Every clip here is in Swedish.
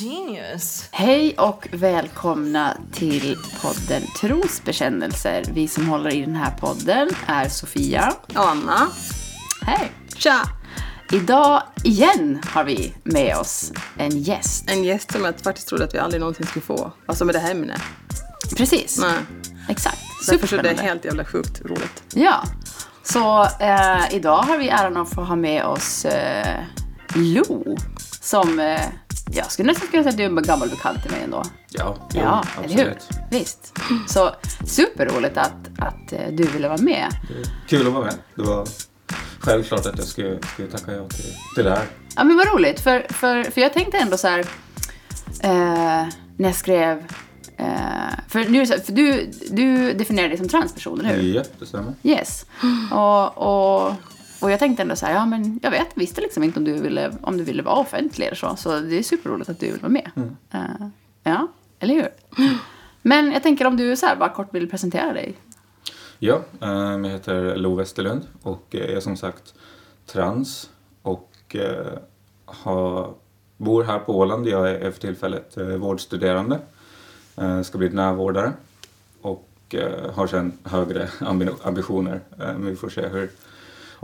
Genius. Hej och välkomna till podden Trosbekännelser. Vi som håller i den här podden är Sofia. Anna. Hej! Tja! Idag igen har vi med oss en gäst. En gäst som jag faktiskt trodde att vi aldrig någonsin skulle få. Alltså med det här ämnet. Precis, Nej. exakt. Därför så det är helt jävla sjukt roligt. Ja, så eh, idag har vi äran att få ha med oss eh, Lo. Som, eh, jag skulle nästan kunna säga att du är en gammal bekant till mig ändå. Ja, jo, Ja, eller hur? absolut. Visst. Så superroligt att, att eh, du ville vara med. Kul att vara med. Det var självklart att jag skulle, skulle tacka ja till, till det här. Ja men vad roligt, för, för, för jag tänkte ändå så här, eh, när jag skrev, eh, för, nu för du, du definierar dig som transperson, eller hur? Japp, det stämmer. Yes. Och, och, och jag tänkte ändå så här, ja men jag vet, visste liksom inte om du ville, om du ville vara offentlig eller så, så det är superroligt att du vill vara med. Eh, ja, eller hur? Men jag tänker om du så här bara kort vill presentera dig. Ja, eh, jag heter Lo Westerlund och är som sagt trans och eh, har, bor här på Åland. Jag är för tillfället eh, vårdstuderande. Eh, ska bli närvårdare och eh, har sedan högre ambi- ambitioner. Eh, men vi får se hur,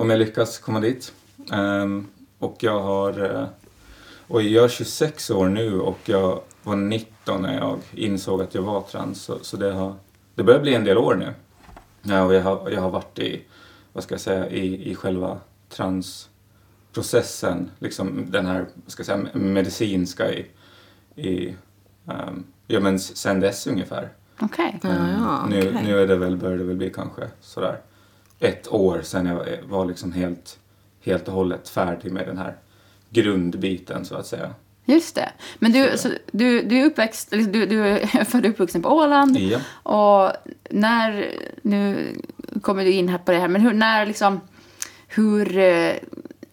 om jag lyckas komma dit. Ehm, och jag har eh, och jag är 26 år nu och jag var 19 när jag insåg att jag var trans. Så, så det, har, det börjar bli en del år nu. Ja, och jag, har, jag har varit i, vad ska jag säga, i, i själva transprocessen, liksom den här, vad ska jag säga, medicinska i, i um, ja men sen dess ungefär. Okej. Ja, ja, nu, okej. nu är det väl, börjar det väl bli kanske sådär ett år sedan jag var liksom helt, helt och hållet färdig med den här grundbiten så att säga. Just det. Men du, så, du, du är uppväxt, du, du är född och uppvuxen på Åland. Ja. Och när, nu kommer du in här på det här, men hur, när liksom, hur, eh,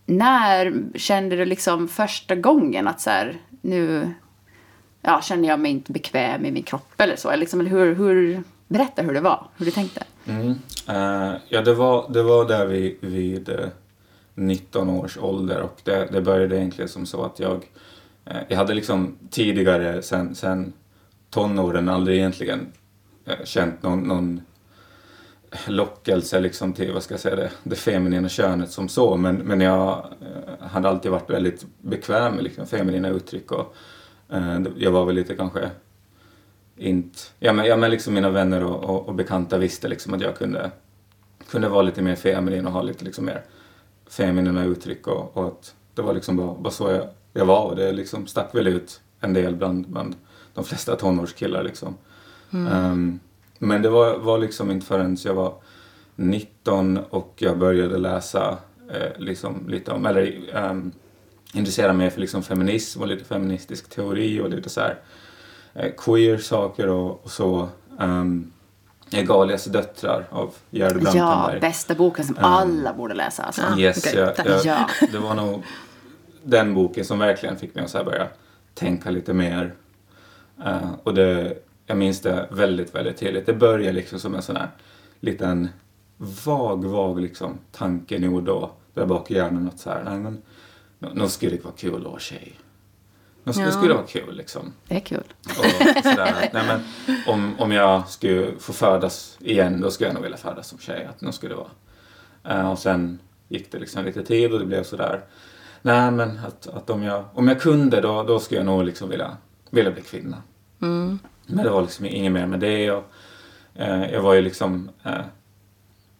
när kände du liksom första gången att så här, nu, ja, känner jag mig inte bekväm i min kropp eller så? Eller, liksom, eller hur, hur, berätta hur det var, hur du tänkte. Mm. Uh, ja, det var, det var där vid, vid uh, 19 års ålder och det, det började egentligen som så att jag, uh, jag hade liksom tidigare sen, sen tonåren aldrig egentligen eh, känt någon, någon lockelse liksom till, vad ska jag säga, det, det feminina könet som så. Men, men jag hade alltid varit väldigt bekväm med liksom, feminina uttryck och jag var väl lite kanske inte... Ja men, ja, men liksom mina vänner och, och, och bekanta visste liksom att jag kunde, kunde vara lite mer feminin och ha lite liksom mer feminina uttryck och, och att det var liksom bara, bara så jag, jag var. Och det liksom stack väl ut en del bland, bland de flesta tonårskillar liksom. Ehm, men det var, var liksom inte förrän jag var 19 och jag började läsa eh, liksom lite om, eller um, intressera mig för liksom feminism och lite feministisk teori och lite så här queer saker och, och så. Um, Egalias döttrar av Ja, Brantenberg. bästa boken som alla borde läsa. Alltså. Ja. Yes, okej, jag, jag, Ja. det var nog den boken som verkligen fick mig att så börja tänka lite mer. Eh, och det, jag minns det väldigt, väldigt tydligt. Det började liksom som en sån här liten vag, vag liksom tanke nu och då. Där bak i hjärnan att så här, nej men, nu, nu skulle det vara kul att vara tjej. Nu skulle, Ja. skulle det vara kul liksom. Det är kul. Och sådär, nej men, om, om jag skulle få födas igen, då skulle jag nog vilja födas som tjej. Att nu skulle det vara. Eh, och sen gick det liksom lite tid och det blev sådär. Nej men att, att om, jag, om jag kunde då, då skulle jag nog liksom vilja, vilja bli kvinna. Mm. Men det var liksom inget mer med det. Och, eh, jag var ju liksom eh,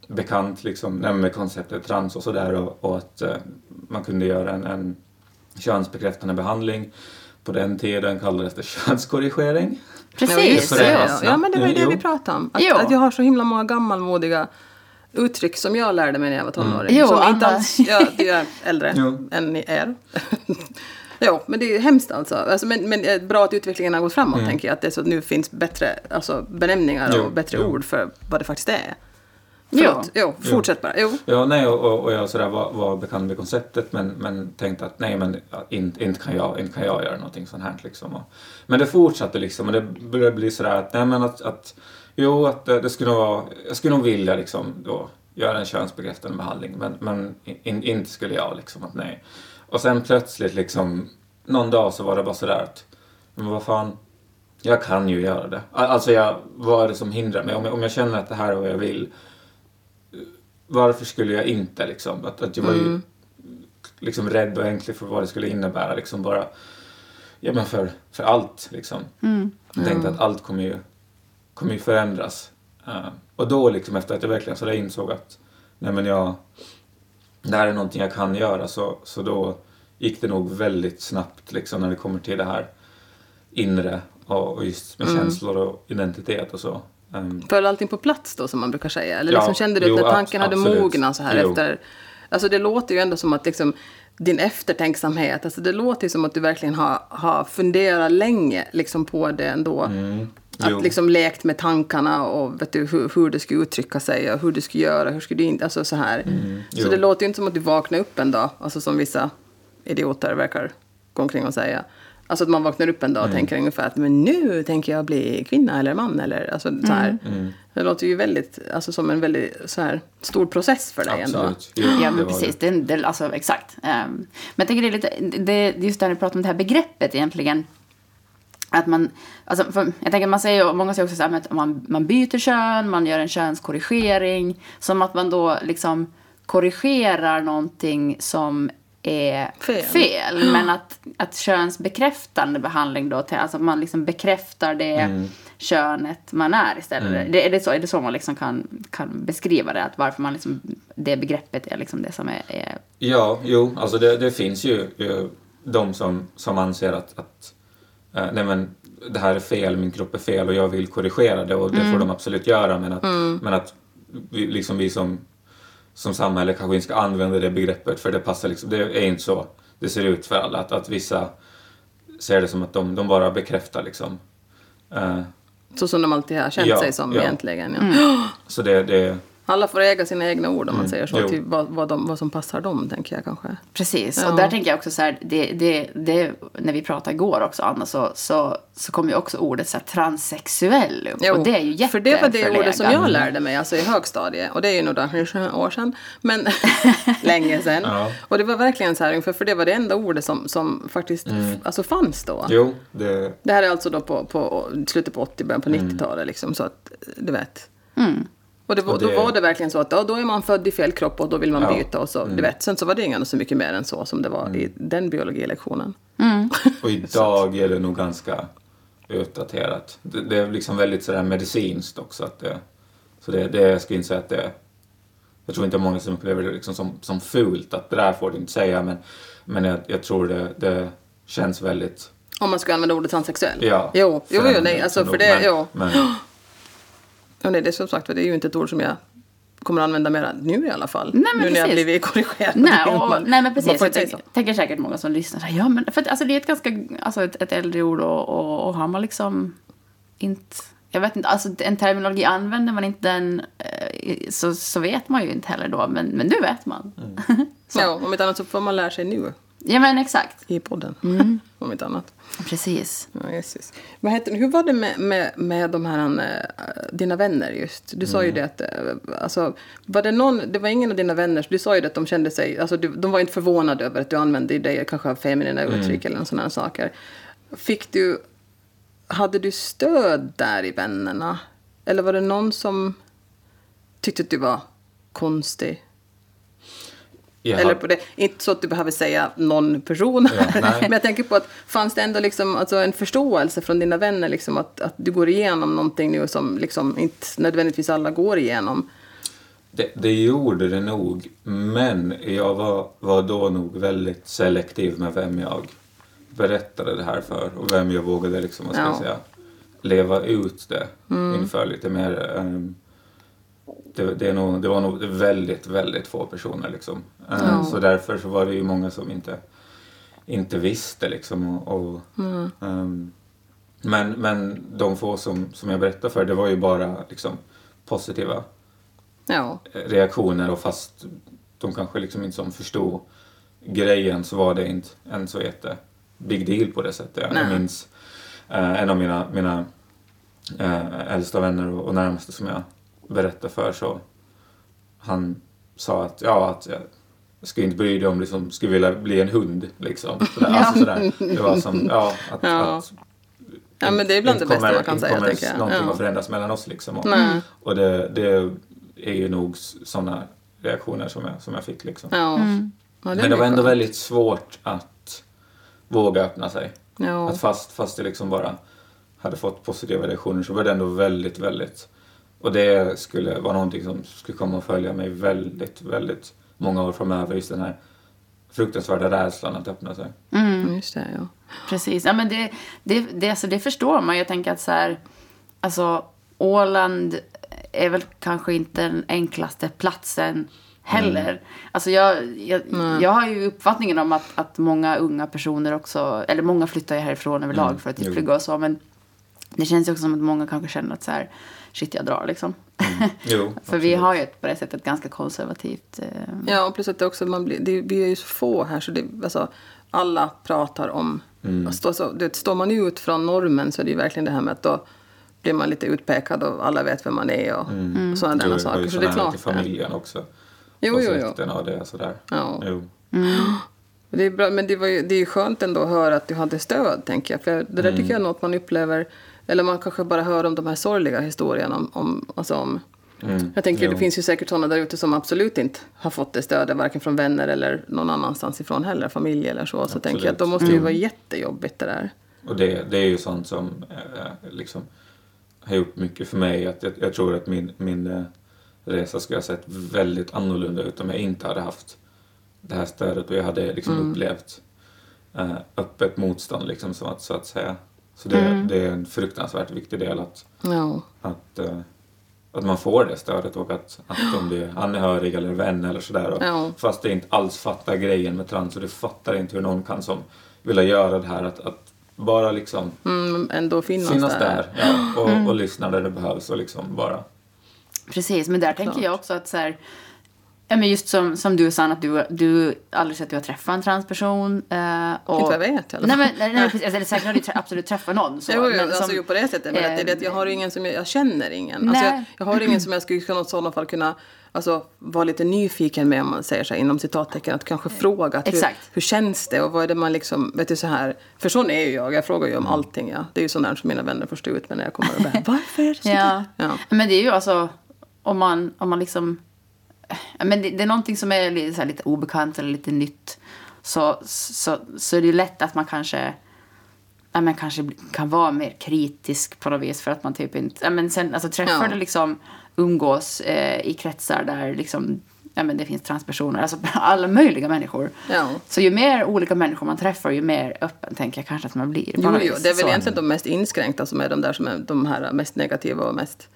bekant liksom, med konceptet trans och sådär och, och att eh, man kunde göra en, en könsbekräftande behandling. På den tiden kallades det könskorrigering. Ja, Precis. det. ja. ja, men det var ju det Jo. vi pratade om. Att, Jo. att jag har så himla många gammalmodiga uttryck som jag lärde mig när jag var tonåring. Jo, som inte alls, ja, du är äldre Jo. än ni är. Jo, men det är hemskt alltså. alltså men, men är bra att utvecklingen har gått framåt, tänker jag. Att det så nu finns bättre alltså, benämningar Jo, och bättre jo. ord för vad det faktiskt är. Jo. Förlåt. Jo, fortsätt bara. Jo. Ja, nej, och, och, jag sådär var, var bekant med konceptet men, men tänkte att nej, men inte, inte, kan jag, inte kan jag göra någonting sånt här liksom. Och, men det fortsatte liksom och det började bli sådär att, nej men att, att jo, att det, skulle vara, jag skulle nog vilja liksom då göra en könsbekräftande behandling men, men in, inte skulle jag liksom att nej. Och sen plötsligt liksom, någon dag så var det bara sådär att men vad fan, jag kan ju göra det. Alltså jag, vad är det som hindrar mig? Om jag, om jag känner att det här är vad jag vill, varför skulle jag inte liksom? Att, att jag var ju liksom rädd och ängslig för vad det skulle innebära liksom bara, ja men för, för allt liksom. Jag tänkte att allt kommer ju, kommer ju förändras. Eh, och då liksom efter att jag verkligen så där insåg att, nej men jag, det här är någonting jag kan göra så, så då gick det nog väldigt snabbt liksom när det kommer till det här inre och, och just med känslor och identitet och så. Um, Föll allting på plats då som man brukar säga? Eller Ja, liksom kände du jo, att tanken hade mognat så här Jo. efter... Alltså det låter ju ändå som att liksom din eftertänksamhet, alltså det låter ju som att du verkligen har, har funderat länge liksom på det ändå. Mm. jo. Att liksom lekt med tankarna och vet du, hur, hur det skulle uttrycka sig och hur du skulle göra, hur skulle du inte, alltså så här. så Mm, jo. det låter ju inte som att du vaknar upp en dag, alltså som vissa idioter verkar gå omkring och säga. Alltså att man vaknar upp en dag och Mm. tänker ungefär att men nu tänker jag bli kvinna eller man eller alltså så här. Mm. Det låter ju väldigt, alltså som en väldigt så här stor process för dig ändå. Absolut. Jo, Ja, det men precis. det. Det, det, alltså, exakt. Ehm, men jag tänker det är lite, det, just när du pratar om det här begreppet egentligen. Att man, alltså, för, jag tänker man säger, många säger också så här, att man, man byter kön, man gör en könskorrigering. Som att man då liksom korrigerar någonting som är Fel. fel. Men att, att könsbekräftande behandling då, till, alltså att man liksom bekräftar det Mm. könet man är istället. Det, är, det så, är det så man liksom kan, kan beskriva det? Att varför man liksom, det begreppet är liksom det som är... är Ja, jo, alltså det, det finns ju, ju de som, som anser att, att eh, nej men, det här är fel, min kropp är fel och jag vill korrigera det och det får de absolut göra men att, men att vi, liksom vi som, som samhälle kanske inte ska använda det begreppet för det passar liksom, det är inte så det ser ut för alla. Att, att vissa ser det som att de, de bara bekräftar liksom. Eh, Så som de alltid har känt Ja, sig som ja. egentligen. Ja. så det, det, Alla får äga sina egna ord om man säger så, Mm. Till vad, vad, de, vad som passar dem tänker jag kanske. Precis, Ja. och där tänker jag också så här, det, det, det, när vi pratade igår också Anna, så, så, så kom ju också ordet så här, transsexuell upp. Jo, och det är ju För det var det ordet som jag jätteförlegat. lärde mig alltså i högstadiet. Och det är ju några år sedan. Men länge sedan. Ja. Och det var verkligen så här ungefär, för det var det enda ordet som, som faktiskt f- alltså fanns då. jo, det, Det här är alltså då på, på slutet på 80, början på 90-talet liksom. Så att, du vet. Och, det var, Och det- då var det verkligen så att ja, då är man född i fel kropp och då vill man Ja. byta och så, du vet. Sen så var det inga så mycket mer än så som det var i den biologilektionen. Och idag är det nog ganska utdaterat. Det, det är liksom väldigt sådär medicinskt också. Att det, så det, det, jag skulle inte säga att det... Jag tror inte många som upplever det liksom som, som fult, att det där får du inte säga, men, men jag, jag tror det, det känns väldigt... Om man skulle använda ordet transsexuell. Ja, Jo, jo, jo nej, alltså för det, men, jo. Men, Ja, nej, det är som sagt det är ju inte ett ord som jag kommer att använda mer nu i alla fall. Nej, men nu när jag precis. blivit korrigerad. Nej, och, Man- nej men man precis. får Jag tänker, säkert många som lyssnar så här, ja men för att, alltså, det är ett ganska, alltså ett, ett äldre ord och, och, och har man liksom inte, jag vet inte, alltså en terminologi använder man inte den eh, så, så vet man ju inte heller då, men, men nu vet man. Så. Ja, om inte annat så får man lära sig nu Ja men exakt. i podden. Mm. om inte annat. Precis. Ja, Jesus. Vad heter, hur var det med, med, med de här, äh, dina vänner just? Du sa ju det att, äh, alltså, var det någon, det var ingen av dina vänner, du sa ju det att de kände sig, alltså du, de var inte förvånade över att du använde dig kanske av feminina uttryck eller sådana här saker. Fick du, hade du stöd där i vännerna? Eller var det någon som tyckte att du var konstig? Jag Eller på det, inte så att du behöver säga någon person. Nej. Men jag tänker på att fanns det ändå liksom, alltså en förståelse från dina vänner liksom att, att du går igenom någonting nu som liksom inte nödvändigtvis alla går igenom. Det, det gjorde det nog, men jag var, var då nog väldigt selektiv med vem jag berättade det här för och vem jag vågade liksom, vad ska Ja. säga, leva ut det inför lite mer. ehm, det, det, nog, det var nog väldigt, väldigt få personer liksom. Eh, Ja. Så därför så var det ju många som inte, inte visste liksom. Och, och, ehm, men, men de få som, som jag berättade för, det var ju bara liksom positiva Ja, reaktioner och fast de kanske liksom inte som förstod grejen så var det inte en så jätte big deal på det sättet. Jag Nej. minns eh, en av mina, mina eh, äldsta vänner och, och närmaste som jag berättade för så han sa att ja, att jag skulle inte bry dig om liksom skulle vilja bli en hund liksom. Sådär. Alltså, sådär. Det var som, ja, att, Ja. att Ja, men det är bland inte det bästa kommer- man kan inte säga, kommer tänker jag. någonting Ja. att förändras mellan oss liksom. Och, och det, det är ju nog sådana reaktioner som jag, som jag fick liksom. Ja. Mm. Ja, Men det var ändå skönt. väldigt svårt att våga öppna sig. Ja. Att fast, fast det liksom bara hade fått positiva reaktioner så var det ändå väldigt, väldigt... Och det skulle vara någonting som skulle komma att följa mig väldigt, väldigt många år framöver. Just den här fruktansvärda rädslan att öppna sig. Mm, Just det, ja. Precis. Ja, men det, det, det, alltså, det förstår man. Jag tänker att så här, alltså, Åland är väl kanske inte den enklaste platsen heller. Alltså jag, jag, jag har ju uppfattningen om att, att många unga personer också, eller många flyttar ju härifrån överlag Mm, för att typ plugga och så, men det känns ju också som att många kanske känner att så här, shit jag drar liksom. Jo, för vi har ju ett, på det sättet ganska konservativt. Eh, Ja, och plus att det också, man blir, det, vi är ju så få här så det, alltså, alla pratar om... Mm. Alltså, så, det, står man ut från normen så är det ju verkligen det här med att då blir man lite utpekad och alla vet vem man är och, och sådana Du där har saker. Så det är klart. till familjen också. Jo, och jo, jo. och det sådär. Ja. Jo. Det är bra, men det, var ju, det är ju skönt ändå att höra att du hade stöd, tänker jag. För det där tycker jag är något man upplever, eller man kanske bara hör om de här sorgliga historierna om, om, alltså om Mm. Jag tänker, Jo. det finns ju säkert sådana där ute som absolut inte har fått det stödet, varken från vänner eller någon annanstans ifrån heller, familj eller så. Så tänker jag att då måste det ju vara jättejobbigt det där. Och det, det är ju sånt som eh, liksom har gjort mycket för mig. Att jag, jag tror att min, min eh, resa skulle ha sett väldigt annorlunda ut om jag inte hade haft det här stödet och jag hade liksom upplevt eh, öppet motstånd liksom, så, att, så att säga. Så det, det är en fruktansvärt viktig del att, Ja, att, eh, att man får det stödet och att, att om det är anhörig eller vän eller sådär. Ja. Fast det inte alls fattar grejen med trans och du fattar inte hur någon kan som vilja göra det här att, att bara liksom mm, ändå finnas, finnas där. där, ja, och, och lyssna där det behövs och liksom bara Precis, men där tänker jag också att så här, ja, men just som, som du sa, att du, du aldrig sett att du har träffat en transperson. Eh, och, Inte vad jag vet i alla Nej, men, nej, nej, precis, eller säkert har du trä- absolut träffat någon. Så, Jo, jo, men alltså, som- jo, på det sättet. Men att det det att jag har ingen som jag, jag känner ingen. Alltså, jag, jag har ingen som jag skulle kunna i sådana fall kunna alltså, vara lite nyfiken med om man säger så här, inom citattecken. Att kanske fråga att hur, hur känns det och vad är det man liksom, vet du så här. För sån är ju jag, jag frågar ju om allting. Ja. Det är ju sånt där som mina vänner förstår ut med när jag kommer och bara, varför är det så Ja. Ja. Men det är ju alltså, om man, om man liksom... Men det, det är någonting som är lite, lite obekant eller lite nytt. Så, så, så är det ju lätt att man kanske... Ja, men kanske kan vara mer kritisk på något vis för att man typ inte... Ja, men sen, alltså träffar Ja. du liksom umgås eh, i kretsar där liksom... Ja, men det finns transpersoner, alltså alla möjliga människor. Ja. Så ju mer olika människor man träffar, ju mer öppen tänker jag kanske att man blir. Jo, jo, det är väl Så. egentligen de mest inskränkta som är de där som är de här mest negativa och mest...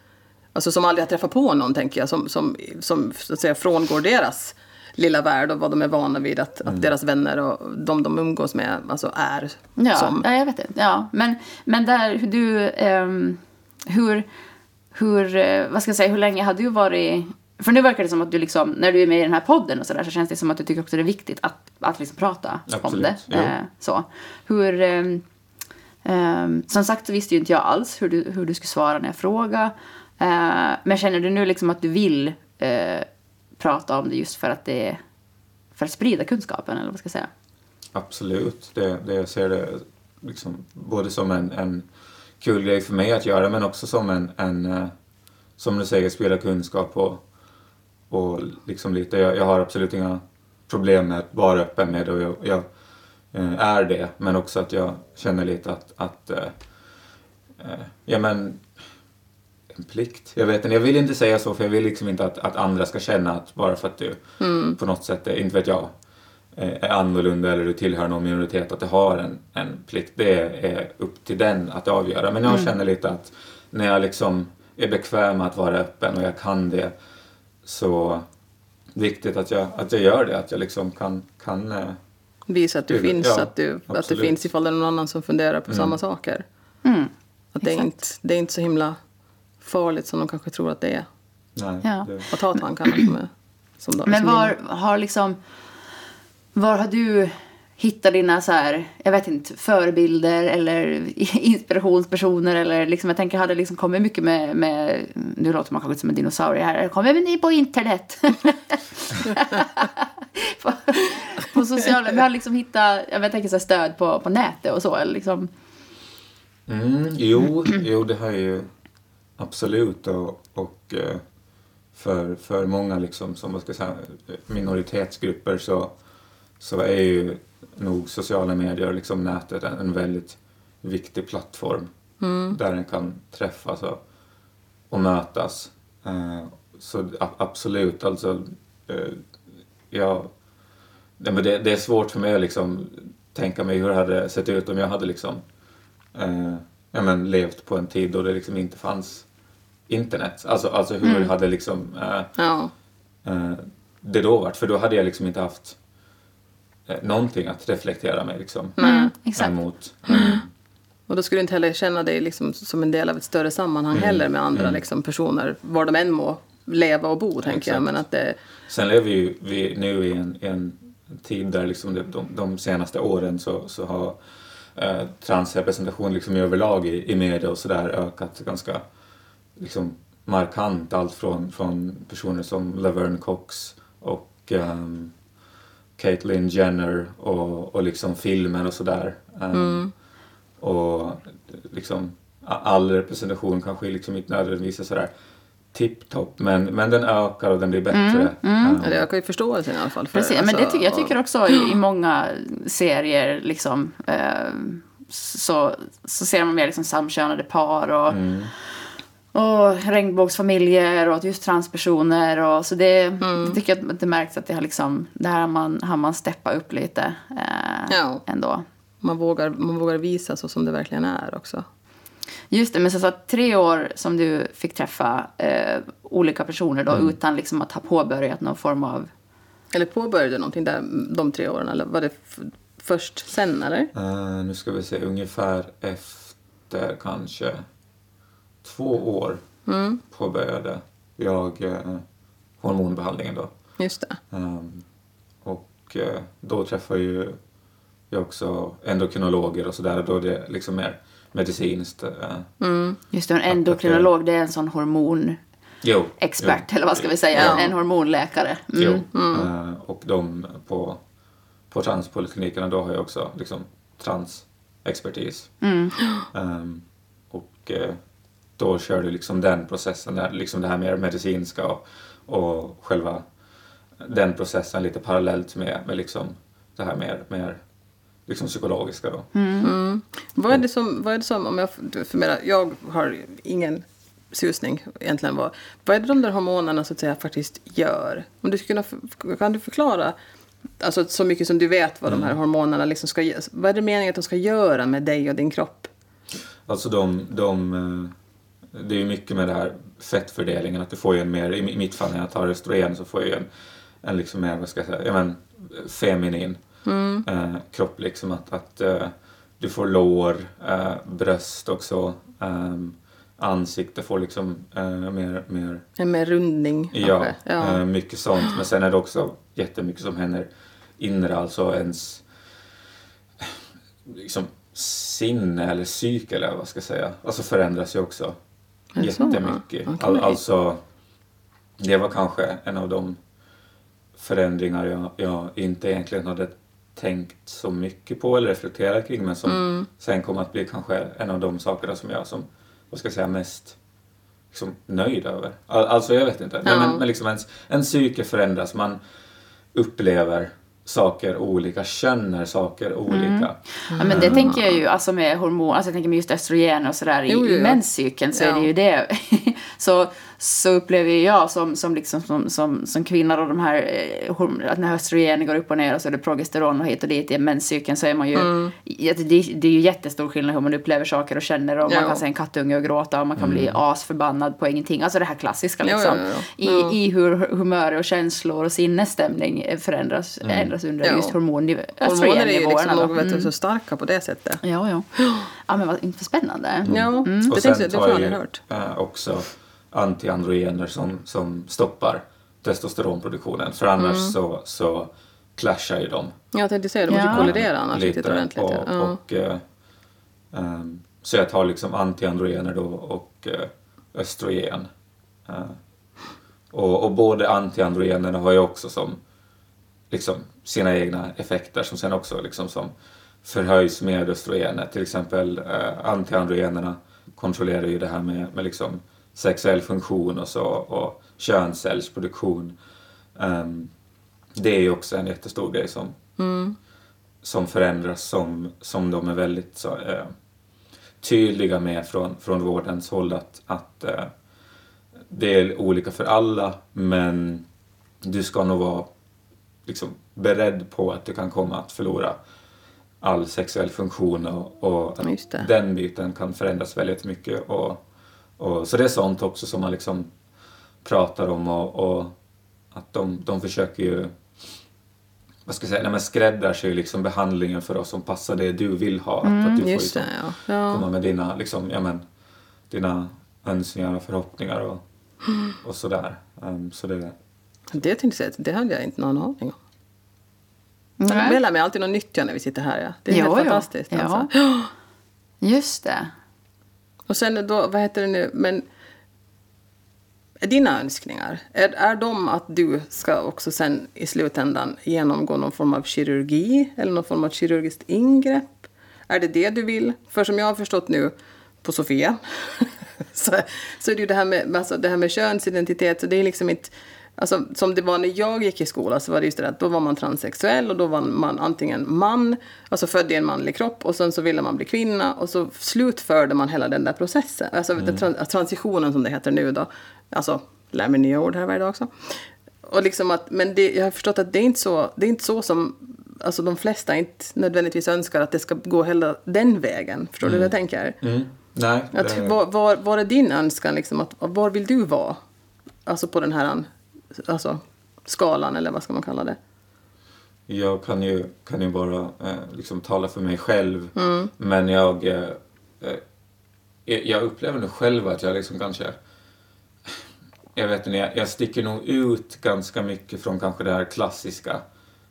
Alltså som aldrig har träffat på någon, tänker jag, som, som, som så att säga frångår deras lilla värld och vad de är vana vid att, att deras vänner och de de umgås med alltså är Ja, som. ja jag vet inte. Ja, men, men där, hur du... ehm, hur, hur, eh, vad ska jag säga, hur länge har du varit... För nu verkar det som att du liksom, när du är med i den här podden och sådär så känns det som att du tycker också det är viktigt att, att liksom prata om Absolut, det. jo. Eh, så. Hur... ehm, som sagt så visste ju inte jag alls hur du, hur du skulle svara när jag frågade. Eh, men känner du nu liksom att du vill eh, prata om det just för att det för att sprida kunskapen eller vad ska jag säga? Absolut. Det, det jag ser det liksom både som en, en kul grej för mig att göra men också som en, en eh, som du säger, sprida kunskap och, och liksom lite, jag, jag har absolut inga problem med att vara öppen med det och jag, jag eh, är det men också att jag känner lite att, att eh, ja men en plikt. Jag vet inte, jag vill inte säga så för jag vill liksom inte att, att andra ska känna att bara för att du på något sätt, är, inte vet jag, eh, är annorlunda eller du tillhör någon minoritet, att du har en, en plikt. Det är upp till den att avgöra. Men jag känner lite att när jag liksom är bekväm med att vara öppen och jag kan det så viktigt att jag, att jag gör det, att jag liksom kan, kan eh, Visa att du Det- finns, ja, att, du, att det absolut. finns ifall det är någon annan som funderar på samma saker. Mm. Att det är, inte, det är inte så himla farligt som de kanske tror att det är. nej, Ja. det, Att ha tankar som är som de, Men som var har liksom... Var har du hittat dina så här, jag vet inte, förebilder eller inspirationspersoner eller liksom, jag tänker, hade liksom kommit mycket med, med nu låter man kanske som en dinosaurie här, kommer ni på internet? på, på sociala, vi har liksom hittat, jag vet, tänker så här, stöd på, på nätet och så eller liksom. Mm, jo, jo, det har ju absolut och, och eh, för, för många liksom, som vad ska säga, minoritetsgrupper så, så är ju nog sociala medier och liksom nätet en, en väldigt viktig plattform där en kan träffas och, och mötas. Eh, så a- absolut, alltså eh, men det, det är svårt för mig att liksom tänka mig hur det hade sett ut om jag hade liksom eh, ja, men levt på en tid då det liksom inte fanns internet. Alltså, alltså hur hade liksom eh, Ja. eh, det då varit? För då hade jag liksom inte haft eh, någonting att reflektera mig liksom Mm, exakt. emot. Och då skulle du inte heller känna dig liksom som en del av ett större sammanhang heller med andra liksom, personer, var de än må leva och bo, tänker jag. Exakt. Men att det, Sen lever ju vi nu i en, en tid där liksom det, de, de senaste åren så, så har eh, transrepresentation liksom överlag i, i media och sådär ökat ganska liksom, markant. Allt från, från personer som Laverne Cox och um, Caitlyn Jenner och, och liksom filmer och sådär. Um, Och liksom all representation kanske liksom inte nödvändigtvis är sådär tipptopp men, men den ökar och den blir bättre. Um, ja, det ökar ju förståelsen i alla fall. För, Precis, men det alltså, tycker, jag tycker också i, i många serier liksom, eh, så, så ser man mer liksom samkönade par och, och regnbågsfamiljer och just transpersoner. Och, så det, jag tycker att det märks att det har liksom, det här har man, har man steppat upp lite eh, Ja. ändå. man, vågar, man vågar visa så som det verkligen är också. Just det, men så, så att tre år som du fick träffa eh, olika personer då utan liksom att ha påbörjat någon form av... Eller påbörjade någonting där de tre åren? Eller var det först sen, eller? Eh, nu ska vi se, ungefär efter kanske två år påbörjade jag eh, hormonbehandlingen då. Just det. Ehm, och eh, då träffade ju jag också endokrinologer och sådär. Då är det liksom mer medicinskt. eh, Just det, en endokrinolog, det är en sån hormonexpert, jo, eller vad ska vi säga, Ja. en hormonläkare. Mm. Jo. Eh, och de på, på transpoliklinikerna då har jag också liksom transexpertis. Ehm, och eh, då kör du liksom den processen, där, liksom det här mer medicinska och, och själva den processen lite parallellt med, med liksom det här mer, mer liksom psykologiska då. Vad är det som, vad är det som om jag förmedlar, jag har ingen susning egentligen vad, vad är det de där hormonerna så att säga faktiskt gör? Om du skulle kunna, kan du förklara, alltså så mycket som du vet vad de här hormonerna liksom ska göra, vad är det meningen att de ska göra med dig och din kropp? Alltså de, de eh, det är ju mycket med det här fettfördelningen, att du får ju en mer, i mitt fall när jag tar östrogen så får jag ju en, en liksom mer, vad ska jag säga, men feminin eh, kropp liksom att, att eh, du får lår, eh, bröst också, eh, ansikte får liksom eh, mer, mer En mer rundning Ja? Ja. eh, mycket sånt. Men sen är det också jättemycket som händer inre, alltså ens liksom, sinne eller psyke eller vad ska jag säga. Alltså förändras ju också Så? jättemycket. Okej. All, alltså, det var kanske en av de förändringar jag, jag inte egentligen hade tänkt så mycket på eller reflekterat kring men som Mm. sen kom att bli kanske en av de sakerna som jag som, vad ska jag säga, mest liksom, nöjd över. All, alltså jag vet inte. Ja. men, men liksom ens, en psyke förändras, man upplever saker olika, känner saker olika. Ja, men det tänker jag ju, alltså med hormon, alltså jag tänker med just östrogen och sådär i, menscykeln så är Ja. det ju det. så, så upplever jag som, som, liksom, som, som, som kvinna och de här, eh, att när östrogen går upp och ner och så är det progesteron och hit och dit i menscykeln så är man ju, Mm. ja, det, det är ju jättestor skillnad hur man upplever saker och känner och man Ja. kan se en kattunge och gråta och man kan bli asförbannad på ingenting. Alltså det här klassiska Ja, liksom. ja, ja, ja. I, I hur humör och känslor och sinnesstämning förändras, ändras under Ja. just hormonniv- Hormoner är ju liksom då. vet du, så starka på det sättet. Ja, ja. Ja, men vad inte spännande. Ja, Och det, sen tänkte, jag- det har jag ju hört. eh, också antiandrogener som, som stoppar testosteronproduktionen. För annars Mm. så, så clashar ju de. Jag tänkte säga det, de måste Ja. kollidera annars riktigt lite. ordentligt. Och, ja. Och, eh, ehm, så jag tar liksom antiandrogener då och eh, östrogen. Eh, och, och både antiandrogenerna har ju också som liksom sina egna effekter som sen också liksom som förhöjs med östrogenet. Till exempel eh, antiandrogenerna kontrollerar ju det här med, med liksom sexuell funktion och så och könscellsproduktion. Um, det är ju också en jättestor grej som, Mm. som förändras som, som de är väldigt så, eh, tydliga med från, från vårdens håll att, att eh, det är olika för alla men du ska nog vara liksom, beredd på att du kan komma att förlora all sexuell funktion och, och den biten kan förändras väldigt mycket. Och, och, så det är sånt också som man liksom pratar om och, och att de, de försöker ju vad ska jag säga, nej, men skräddarsy liksom behandlingen för oss som passar det du vill ha. att, att du får Just liksom det, ja. ja. komma med dina, liksom, ja, men, dina önskningar och förhoppningar och, och sådär. Um, så det, Det tänkte jag säga, det hade jag inte någon aning om. Jag Nej. lär mig alltid något nytt när vi sitter här. Ja. Det är Jo, helt jo. fantastiskt. Ja. Alltså. Just det. Och sen då, vad heter det nu, men dina önskningar, är, är de att du ska också sen i slutändan genomgå någon form av kirurgi eller någon form av kirurgiskt ingrepp? Är det det du vill? För som jag har förstått nu på Sofia så, så är det ju det här med, alltså det här med könsidentitet, så det är liksom inte Alltså, som det var när jag gick i skolan så var det just det att då var man transsexuell och då var man antingen man, alltså född i en manlig kropp och sen så ville man bli kvinna och så slutförde man hela den där processen. Alltså den tran- transitionen som det heter nu då. Alltså, lär mig nya ord här varje dag också. Och liksom att, men det, jag har förstått att det är inte så, det är inte så som alltså de flesta inte nödvändigtvis önskar att det ska gå hela den vägen. Förstår du vad jag tänker? mm, nej, Att, var, var, var är din önskan? Liksom, att, var vill du vara? Alltså på den här alltså, skalan, eller vad ska man kalla det? jag kan ju, kan ju bara eh, liksom tala för mig själv. Mm. Men jag, eh, eh, jag upplever nog själv att jag liksom kanske jag vet inte, jag, jag sticker nog ut ganska mycket från kanske det här klassiska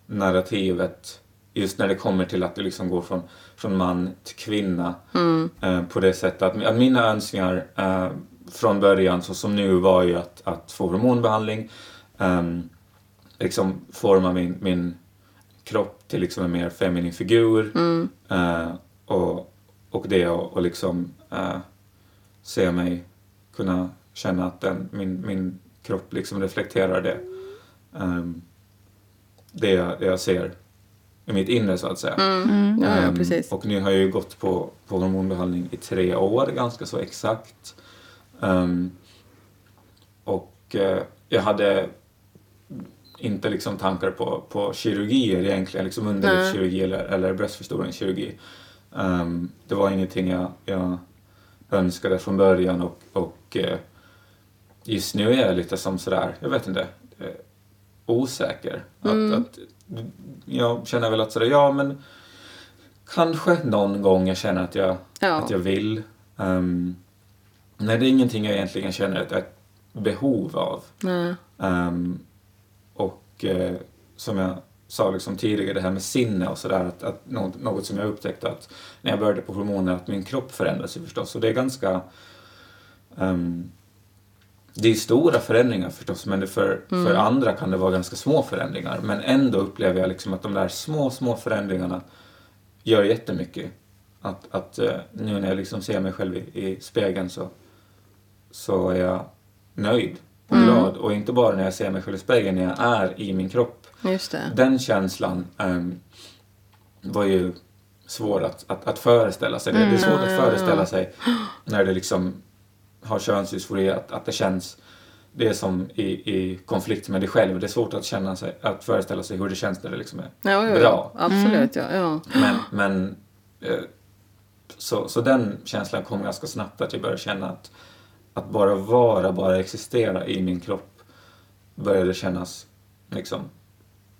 narrativet just när det kommer till att det liksom går från, från man till kvinna eh, på det sättet att, att mina önskningar eh, från början så som nu var ju att, att få hormonbehandling ehm, liksom forma min, min kropp till liksom en mer feminin figur eh, och, och det och, och liksom eh, se mig kunna känna att den, min, min kropp liksom reflekterar det. ehm, det, jag, det jag ser i mitt inre så att säga. Ja, ja, Ehm, precis. Och nu har jag ju gått på, på hormonbehandling i tre år, ganska så exakt. Ehm, och eh, jag hade inte liksom tankar på, på kirurgier egentligen, liksom underlivskirurgi eller, eller bröstförstoringskirurgi. Ehm, det var ingenting jag, jag önskade från början och, och eh, just nu är jag lite som sådär, jag vet inte, eh, osäker. Att, att, jag känner väl att sådär, ja men kanske någon gång jag känner att jag, Ja. att jag vill. Um, nej, det är ingenting jag egentligen känner ett, ett behov av. Nej. Ehm, och eh, som jag sa liksom tidigare, det här med sinne och sådär, att, att något, något som jag upptäckte att när jag började på hormoner, att min kropp förändras ju förstås. Och det är ganska... ehm, det är stora förändringar förstås, men för, för andra kan det vara ganska små förändringar. Men ändå upplever jag liksom att de där små, små förändringarna gör jättemycket. Att, att eh, nu när jag liksom ser mig själv i, i spegeln så, så är jag nöjd och glad. Och inte bara när jag ser mig själv i spegeln, när jag är i min kropp. Den känslan ehm, var ju svår att, att, att föreställa sig. Det, det är svårt att föreställa sig när det liksom har könsdysfori, att, att det känns det är som i, i konflikt med dig själv. Det är svårt att, känna sig, att föreställa sig hur det känns när det liksom är Ja, jo, jo. bra. Absolut, ja. ja. Men, men eh, så, så den känslan kom ganska snabbt att jag började känna att, att bara vara, bara existera i min kropp började kännas liksom,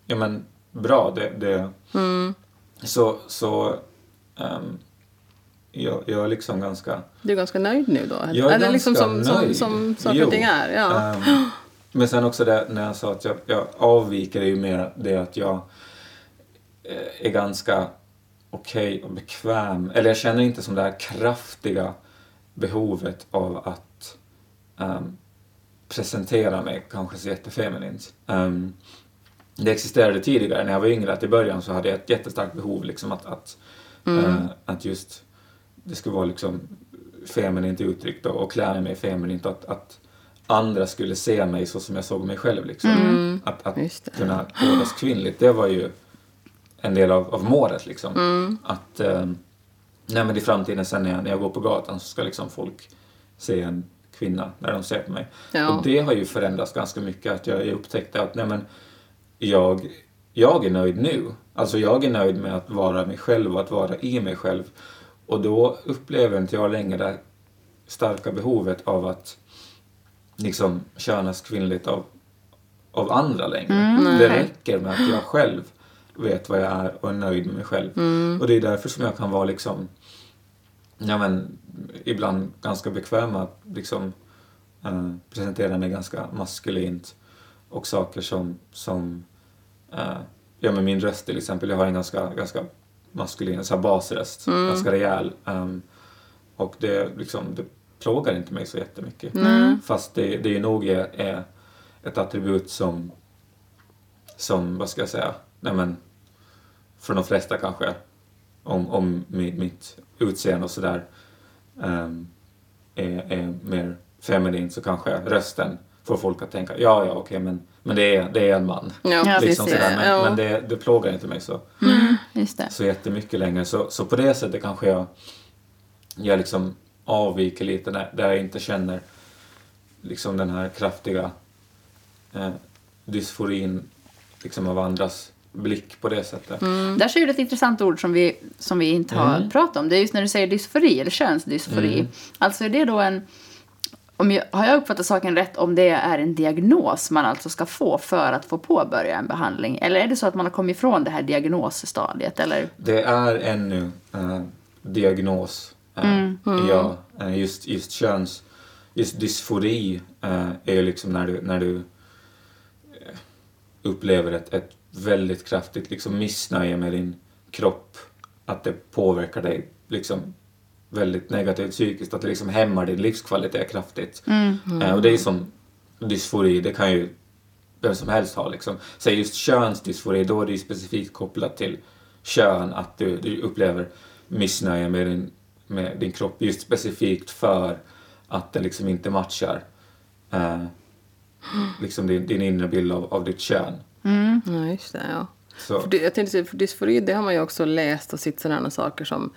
ja men bra. Det, det, Så, så ehm, jag, jag är liksom ganska Du är ganska nöjd nu då? jag är Eller liksom ganska som, som, nöjd. som saker Jo. och ting är? Ja. Ehm, men sen också det när jag sa att jag, jag avviker är ju mer det att jag eh, är ganska okej och bekväm. Eller jag känner inte som det här kraftiga behovet av att ehm, presentera mig kanske så jättefeminint. Um, det existerade tidigare när jag var yngre, att i början så hade jag ett jättestarkt behov liksom att, att Eh, att just det ska vara liksom feminint uttryckt och, och klä mig feminint. Att, att andra skulle se mig så som jag såg mig själv. Liksom. Att, att det. kunna kodas kvinnligt, det var ju en del av, av målet. Liksom. Att eh, nej, men i framtiden sen när jag, när jag går på gatan så ska liksom folk se en kvinna när de ser på mig. Ja. Och det har ju förändrats ganska mycket. Att jag, upptäckte att nej, men, jag, jag är nöjd nu. Alltså jag är nöjd med att vara mig själv och att vara i mig själv. Och då upplever inte jag längre det starka behovet av att liksom könas kvinnligt av, av andra längre. det räcker med att jag själv vet vad jag är och är nöjd med mig själv. Och det är därför som jag kan vara liksom ja, men, ibland ganska bekväm med att liksom, eh, presentera mig ganska maskulint och saker som, som eh, ja men min röst till exempel, jag har en ganska, ganska maskulin så här basröst, ganska rejäl. ehm, och det, liksom, det plågar inte mig så jättemycket. Fast det, det är nog är, är ett attribut som, som, vad ska jag säga, nej men, för de flesta kanske, om, om mitt, mitt utseende och sådär ehm, är, är mer feminin så kanske rösten får folk att tänka ja, ja, okej, men, men det, är, det är en man. Ja, Ja, precis. liksom sådär. Men, ja. men det, det plågar inte mig så, Just det. så jättemycket längre. Så, så på det sättet kanske jag, jag liksom avviker lite när, där jag inte känner liksom den här kraftiga eh, dysforin liksom av andras blick på det sättet. Där säger du ett intressant ord som vi, som vi inte har pratat om. Det är just när du säger dysfori, eller könsdysfori. Alltså är det då en... Om jag, har jag uppfattat saken rätt om det är en diagnos man alltså ska få för att få påbörja en behandling? Eller är det så att man har kommit ifrån det här diagnosstadiet? Eller? Det är ännu eh, diagnos. Eh, Ja, eh, just, just köns... Just dysfori eh, är ju liksom när du, när du upplever ett, ett väldigt kraftigt liksom missnöje med din kropp. Att det påverkar dig liksom väldigt negativt psykiskt. Att det liksom hämmar din livskvalitet kraftigt. Eh, och det är som dysfori, det kan ju vem som helst ha liksom. Så just könsdysfori, då är det ju specifikt kopplat till kön, att du, du upplever missnöje med din, med din kropp just specifikt för att det liksom inte matchar eh, liksom din, din inre bild av, av ditt kön. Ja, just det. Ja. Så, För det, jag tänkte för dysfori, det har man ju också läst och sett sådana saker som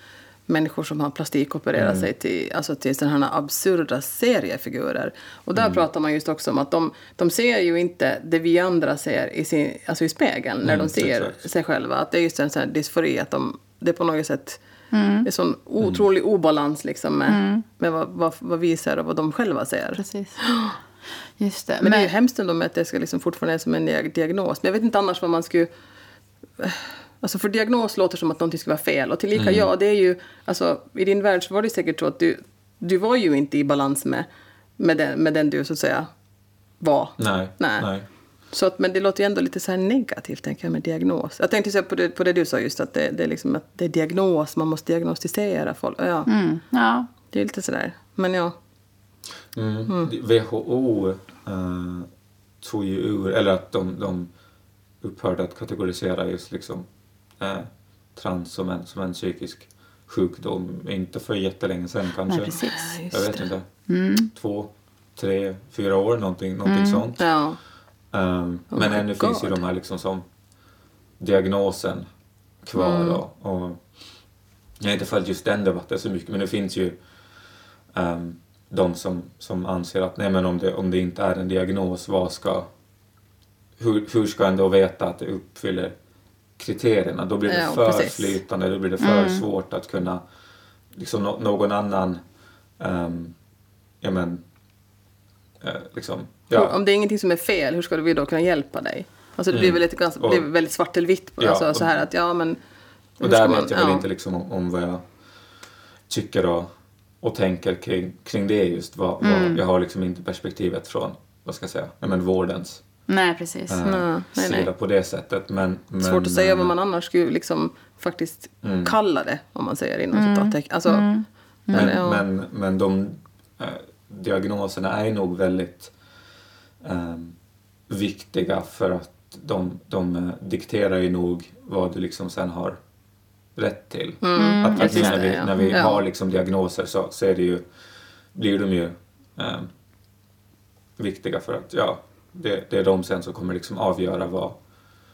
människor som har plastikopererat Mm. sig till, alltså till sådana här absurda seriefigurer. Och där pratar man just också om att de, de ser ju inte det vi andra ser i, sin, alltså i spegeln när Mm, de ser exakt. sig själva. Att det är just en sån här dysfori, att de, det är på något sätt Mm. är sån otrolig obalans liksom med, med vad, vad, vad vi ser och vad de själva ser. Precis. Just det. Men, det är ju hemskt ändå med att det ska liksom fortfarande är som en diag- diagnos. Men jag vet inte annars vad man skulle... Alltså för diagnos låter som att någonting ska vara fel. Och tillika ja, det är ju... Alltså i din värld så var det säkert så att du, du var ju inte i balans med, med, den, med den du så att säga var. nej, Nej. nej. Så att, men det låter ju ändå lite så här negativt tänker jag med diagnos. Jag tänkte säga på det, på det du sa just att det, det är liksom att det är diagnos, man måste diagnostisera folk. Ja, Mm, ja. det är lite sådär. Men ja. Mm. WHO eh, tog ju ur, eller att de, de upphörde att kategorisera just liksom eh, trans som en, som en psykisk sjukdom. Inte för jättelänge sedan kanske. Nej, precis. Jag vet inte. Mm. Två, tre, fyra år någonting, någonting sånt. Ja. Um, Oh men ännu finns ju God. de här liksom som diagnosen kvar. Mm. Och, och jag har inte följt just den debatten så mycket men det finns ju um, de som, som anser att nej men om det, om det inte är en diagnos, vad ska, hur, hur ska en då veta att det uppfyller kriterierna? Då blir det Ja, för precis. flytande, då blir det för svårt att kunna, liksom nå- någon annan, um, ja men, eh, liksom, ja. Om det är ingenting som är fel, hur ska vi då kunna hjälpa dig? Alltså det blir Mm. väl lite, ganska, blir väldigt svart eller vitt. Ja, alltså, så här att ja men... Och där vet jag väl ja. inte liksom om, om vad jag tycker och, och tänker kring, kring det just. Vad, Mm. vad, jag har liksom inte perspektivet från, vad ska jag säga, nej, men vårdens Nej, precis. eh, Nej, nej, sida nej. på det sättet. Men, men, Svårt att säga vad man annars skulle liksom faktiskt Mm. kalla det, om man säger inom citattecken. Alltså, Mm. Men, ja. men, men de eh, diagnoserna är nog väldigt eh, viktiga för att de, de eh, dikterar ju nog vad du liksom sen har rätt till. Mm, att, att precis när det, vi, ja. när vi Ja. har liksom diagnoser så, så är det ju, blir de ju eh, viktiga för att ja, det, det är de sen som kommer liksom avgöra vad,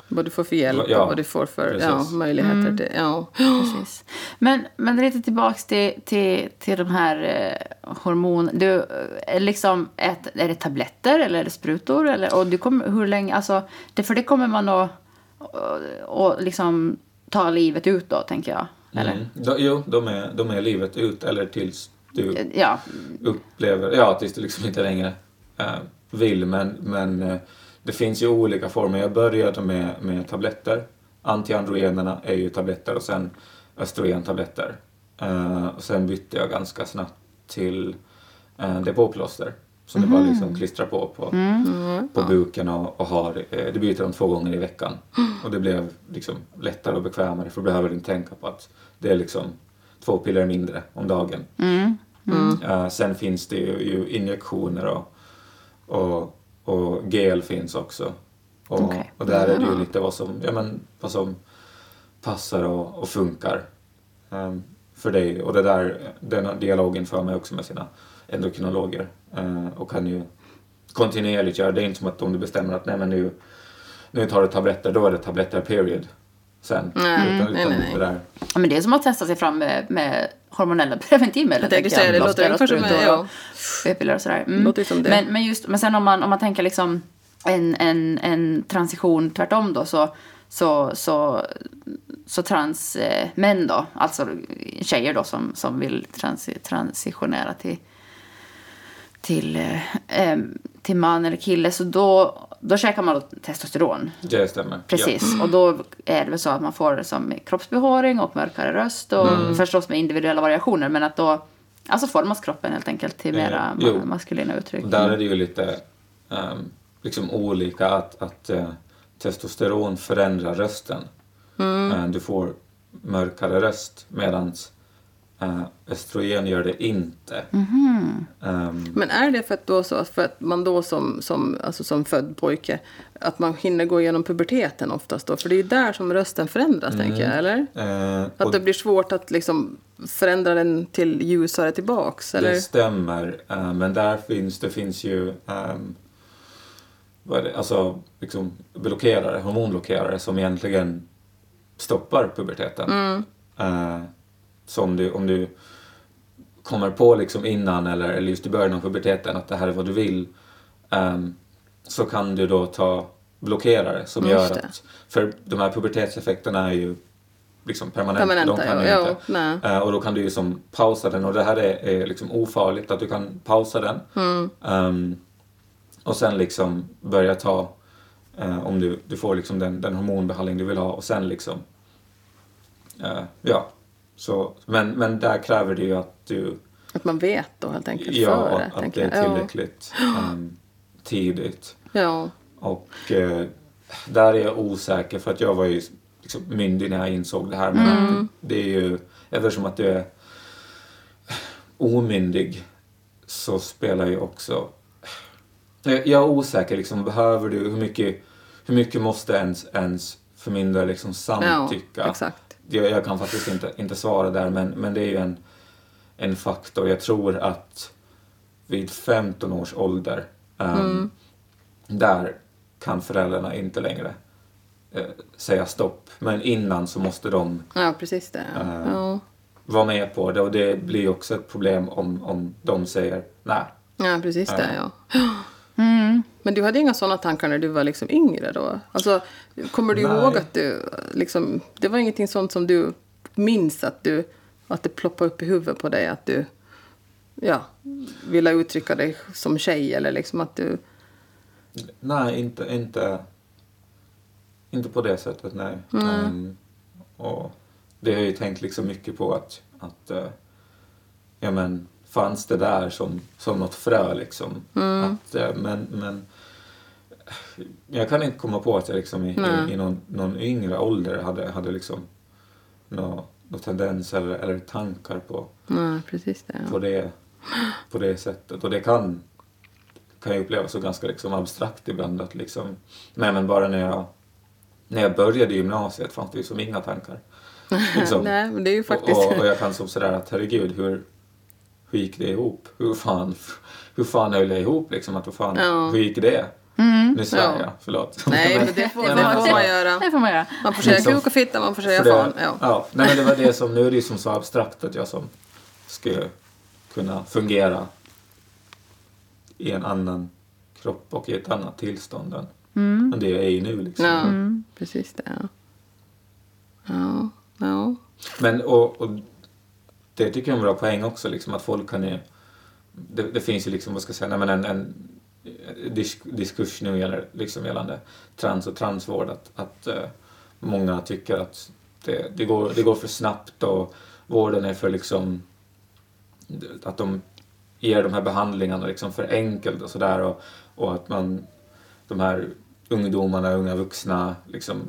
Vad du får för hjälp Ja, och vad du får för ja, möjligheter till. Ja. Precis. Men, men lite tillbaks till, till, till de här eh, hormon... Du, eh, är, liksom ett, är det tabletter eller är det sprutor? Eller, och du kommer, hur länge... Alltså, det, för det kommer man att och, och liksom ta livet ut då, tänker jag. Eller? Mm. De, jo, de är, de är livet ut eller tills du Ja, upplever, ja tills du liksom inte längre eh, vill. Men, men eh, det finns ju olika former. Jag började med, med tabletter. Antiandrogenerna är ju tabletter och sen östrogentabletter. Eh, och sen bytte jag ganska snabbt till eh, depåplåster. Som det bara liksom klistrar på på, på buken och, och har, eh, det byter de två gånger i veckan. Och det blev liksom lättare och bekvämare för då behöver du inte tänka på att det är liksom två piller mindre om dagen. Eh, sen finns det ju, ju injektioner och, och, och gel finns också. Och, Okej. och där är det ju lite vad som, ja, men, vad som passar och, och funkar ehm, för dig. Och det där, den dialogen för mig också med sina endokrinologer eh, och kan ju kontinuerligt göra. Det är inte som att om du bestämmer att nej men nu, nu tar du tabletter, då är det tabletter period sen. Nej, utan, utan nej, nej. Det där, Ja, men det är som att testa sig fram med, med hormonella preventivmedel. Jag tänkte säga det, låter ungefär som, sprutor ja. och p-piller och sådär. Mm. Låter som det. Men, men, just, men sen om man, om man tänker liksom en, en, en transition tvärtom då så, så, så, så trans eh, män då, alltså tjejer då som, som vill transi, transitionera till, till, eh, em, till man eller kille så då, då käkar man då testosteron. det stämmer. Precis, och då är det väl så att man får som kroppsbehåring och mörkare röst och Mm. förstås med individuella variationer men att då alltså formas kroppen helt enkelt till Eh, mera jo. ma- maskulina uttryck. Där är det ju lite ehm, liksom olika att, att eh, testosteron förändrar rösten. Eh, du får mörkare röst medan uh, östrogen gör det inte. Ehm, Men är det för att, då så, för att man då som, som, alltså som född pojke, att man hinner gå igenom puberteten oftast då? För det är ju där som rösten förändras, tänker jag, eller? eh, Att och det blir svårt att liksom förändra den till ljusare tillbaks, eller? Det stämmer, eh, men där finns det finns ju ehm, vad är det, alltså, liksom blockerare, hormonblockerare som egentligen stoppar puberteten. Eh, så om du, om du kommer på liksom innan eller, eller just i början av puberteten att det här är vad du vill ehm, så kan du då ta blockerare som Just gör det. att... För de här pubertetseffekterna är ju liksom permanenta. Permanenta, de kan ja. Ja, inte. nej. Eh, och då kan du ju som pausa den och det här är, är liksom ofarligt att du kan pausa den. Mm. Ehm, och sen liksom börja ta, eh, om du, du får liksom den, den hormonbehandling du vill ha och sen liksom, eh, ja. Så, men, men där kräver det ju att du, Att man vet då helt enkelt ja, före, att, att det är tillräckligt ehm, tidigt. Ja. ja. Och eh, där är jag osäker för att jag var ju liksom myndig när jag insåg det här. Men Mm. det är ju, eftersom att du är omyndig så spelar ju också... Jag jag är osäker, liksom, behöver du, hur mycket, hur mycket måste ens, ens förmyndare liksom samtycka? Ja. Jag, jag kan faktiskt inte, inte svara där, men, men det är ju en, en faktor. Jag tror att vid 15 års ålder, ehm, där kan föräldrarna inte längre eh, säga stopp. Men innan så måste de Ja, precis det. Ja. Eh, Ja. vara med på det och det blir också ett problem om, om de säger nej. ja, precis det. Ja. Mm. Men du hade inga sådana tankar när du var liksom yngre då? Alltså, kommer du Nej. ihåg att du liksom... Det var ingenting sånt som du minns att du... Att det ploppade upp i huvudet på dig att du... Ja, ville uttrycka dig som tjej eller liksom att du... Nej, inte, inte, inte på det sättet, nej. Ehm, och det har jag ju tänkt liksom mycket på att, att eh, ja men, fanns det där som, som något frö liksom. Att, eh, men, men jag kan inte komma på att jag liksom i, i, i någon, någon yngre ålder hade, hade liksom någon nå tendens eller, eller tankar på, Nej, precis det. på, Ja. det, på det sättet. Och det kan, kan jag uppleva så ganska liksom abstrakt ibland. Att liksom, nej men bara när jag, när jag började gymnasiet fanns det ju som inga tankar Liksom. Nej, men det är ju faktiskt... Och, och, och jag kan som sådär att herregud, hur, hur gick det ihop? Hur fan, hur fan höll det ihop liksom? Att, vad fan, Ja. Hur gick det? Nu svär Ja. jag, förlåt. Nej, men det får, Det det får man göra. Det får man göra. Man får säga Liksom. kuk och fitta, man får säga fan. Ja. ja. Nej, men det var det som, nu är det ju som så abstrakt att jag som skulle kunna fungera i en annan kropp och i ett annat tillstånd än, än det jag är i nu. Liksom. Ja, precis det. Ja. Ja, ja. Men och, och det tycker jag är en bra poäng också, liksom, att folk kan ju... Det, det finns ju liksom, vad ska jag säga, men en, en disk, diskurs nu gäller, liksom, gällande trans och transvård, att, att uh, många tycker att det, det, går, det går för snabbt och vården är för liksom... Att de ger de här behandlingarna liksom för enkelt och sådär och, och att man... De här ungdomarna, unga vuxna, liksom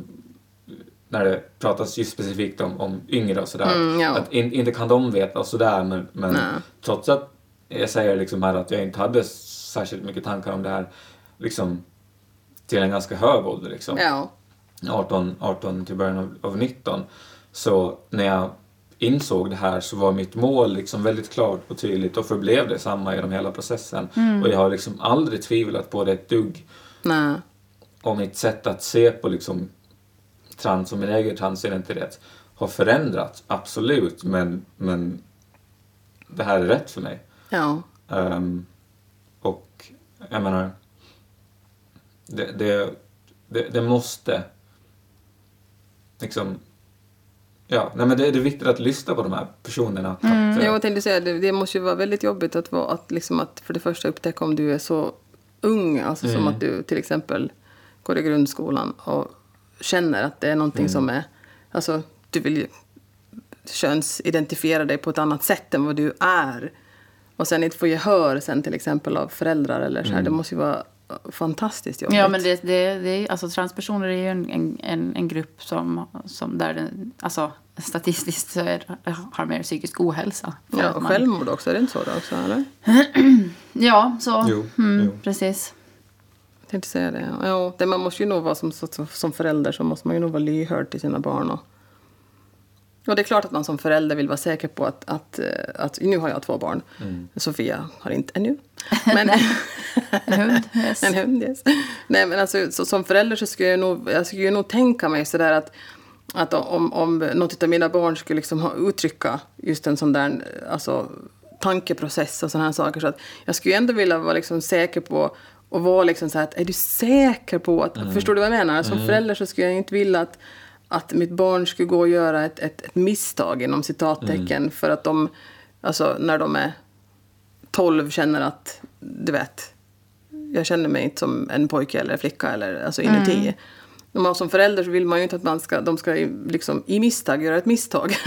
när det pratas just specifikt om, om yngre och sådär. Mm, ja. Att in, inte kan de veta och sådär men, men trots att jag säger liksom här att jag inte hade särskilt mycket tankar om det här liksom till en ganska hög ålder liksom. ja. 18, 18 till början av, av 19. Så när jag insåg det här så var mitt mål liksom väldigt klart och tydligt och förblev det samma genom hela processen. Och jag har liksom aldrig tvivlat på det ett dugg. Nej. Och mitt sätt att se på liksom trans och min egen transidentitet har förändrats, absolut, men, men det här är rätt för mig. Ja. Ehm, och jag menar, det, det, det, det måste liksom, ja, nej men det, det är viktigt att lyssna på de här personerna. Att, Mm. att, eh, Jag tänkte säga, det, det måste ju vara väldigt jobbigt att, vara, att, liksom att för det första upptäcka om du är så ung, alltså som Mm. att du till exempel går i grundskolan och känner att det är någonting Mm. som är, alltså du vill ju könsidentifiera dig på ett annat sätt än vad du är. Och sen inte få gehör sen till exempel av föräldrar eller så här, Mm. det måste ju vara fantastiskt jobbigt. Ja, men det, det, det är, alltså, transpersoner är ju en, en, en, grupp som, som där den, alltså, statistiskt så är, har mer psykisk ohälsa. Ja, och man- självmord också, är det inte så då också eller? Ja, så. Jo, mm, jo. Precis. Tänkte säga det. Ja, det man måste ju nog vara som, som, förälder så måste man ju nog vara lyhörd till sina barn. Och, och det är klart att man som förälder vill vara säker på att, att, eh, att nu har jag två barn. Sofia har inte ännu. Men, En hund. Yes. en hund, yes. Nej, men alltså, så, som förälder så skulle jag nog, jag skulle nog tänka mig sådär att att om, om något av mina barn skulle liksom ha uttrycka just en sån där alltså, tankeprocess och sådana här saker. Så att jag skulle ändå vilja vara liksom säker på och vara liksom så här att är du säker på att... Förstår du vad jag menar? Som förälder så skulle jag inte vilja att, att mitt barn skulle gå och göra ett, ett, ett misstag inom citattecken för att de, alltså när de är 12 känner att, du vet, jag känner mig inte som en pojke eller flicka eller alltså inuti. Men som förälder så vill man ju inte att man ska, de ska i- liksom, i misstag göra ett misstag.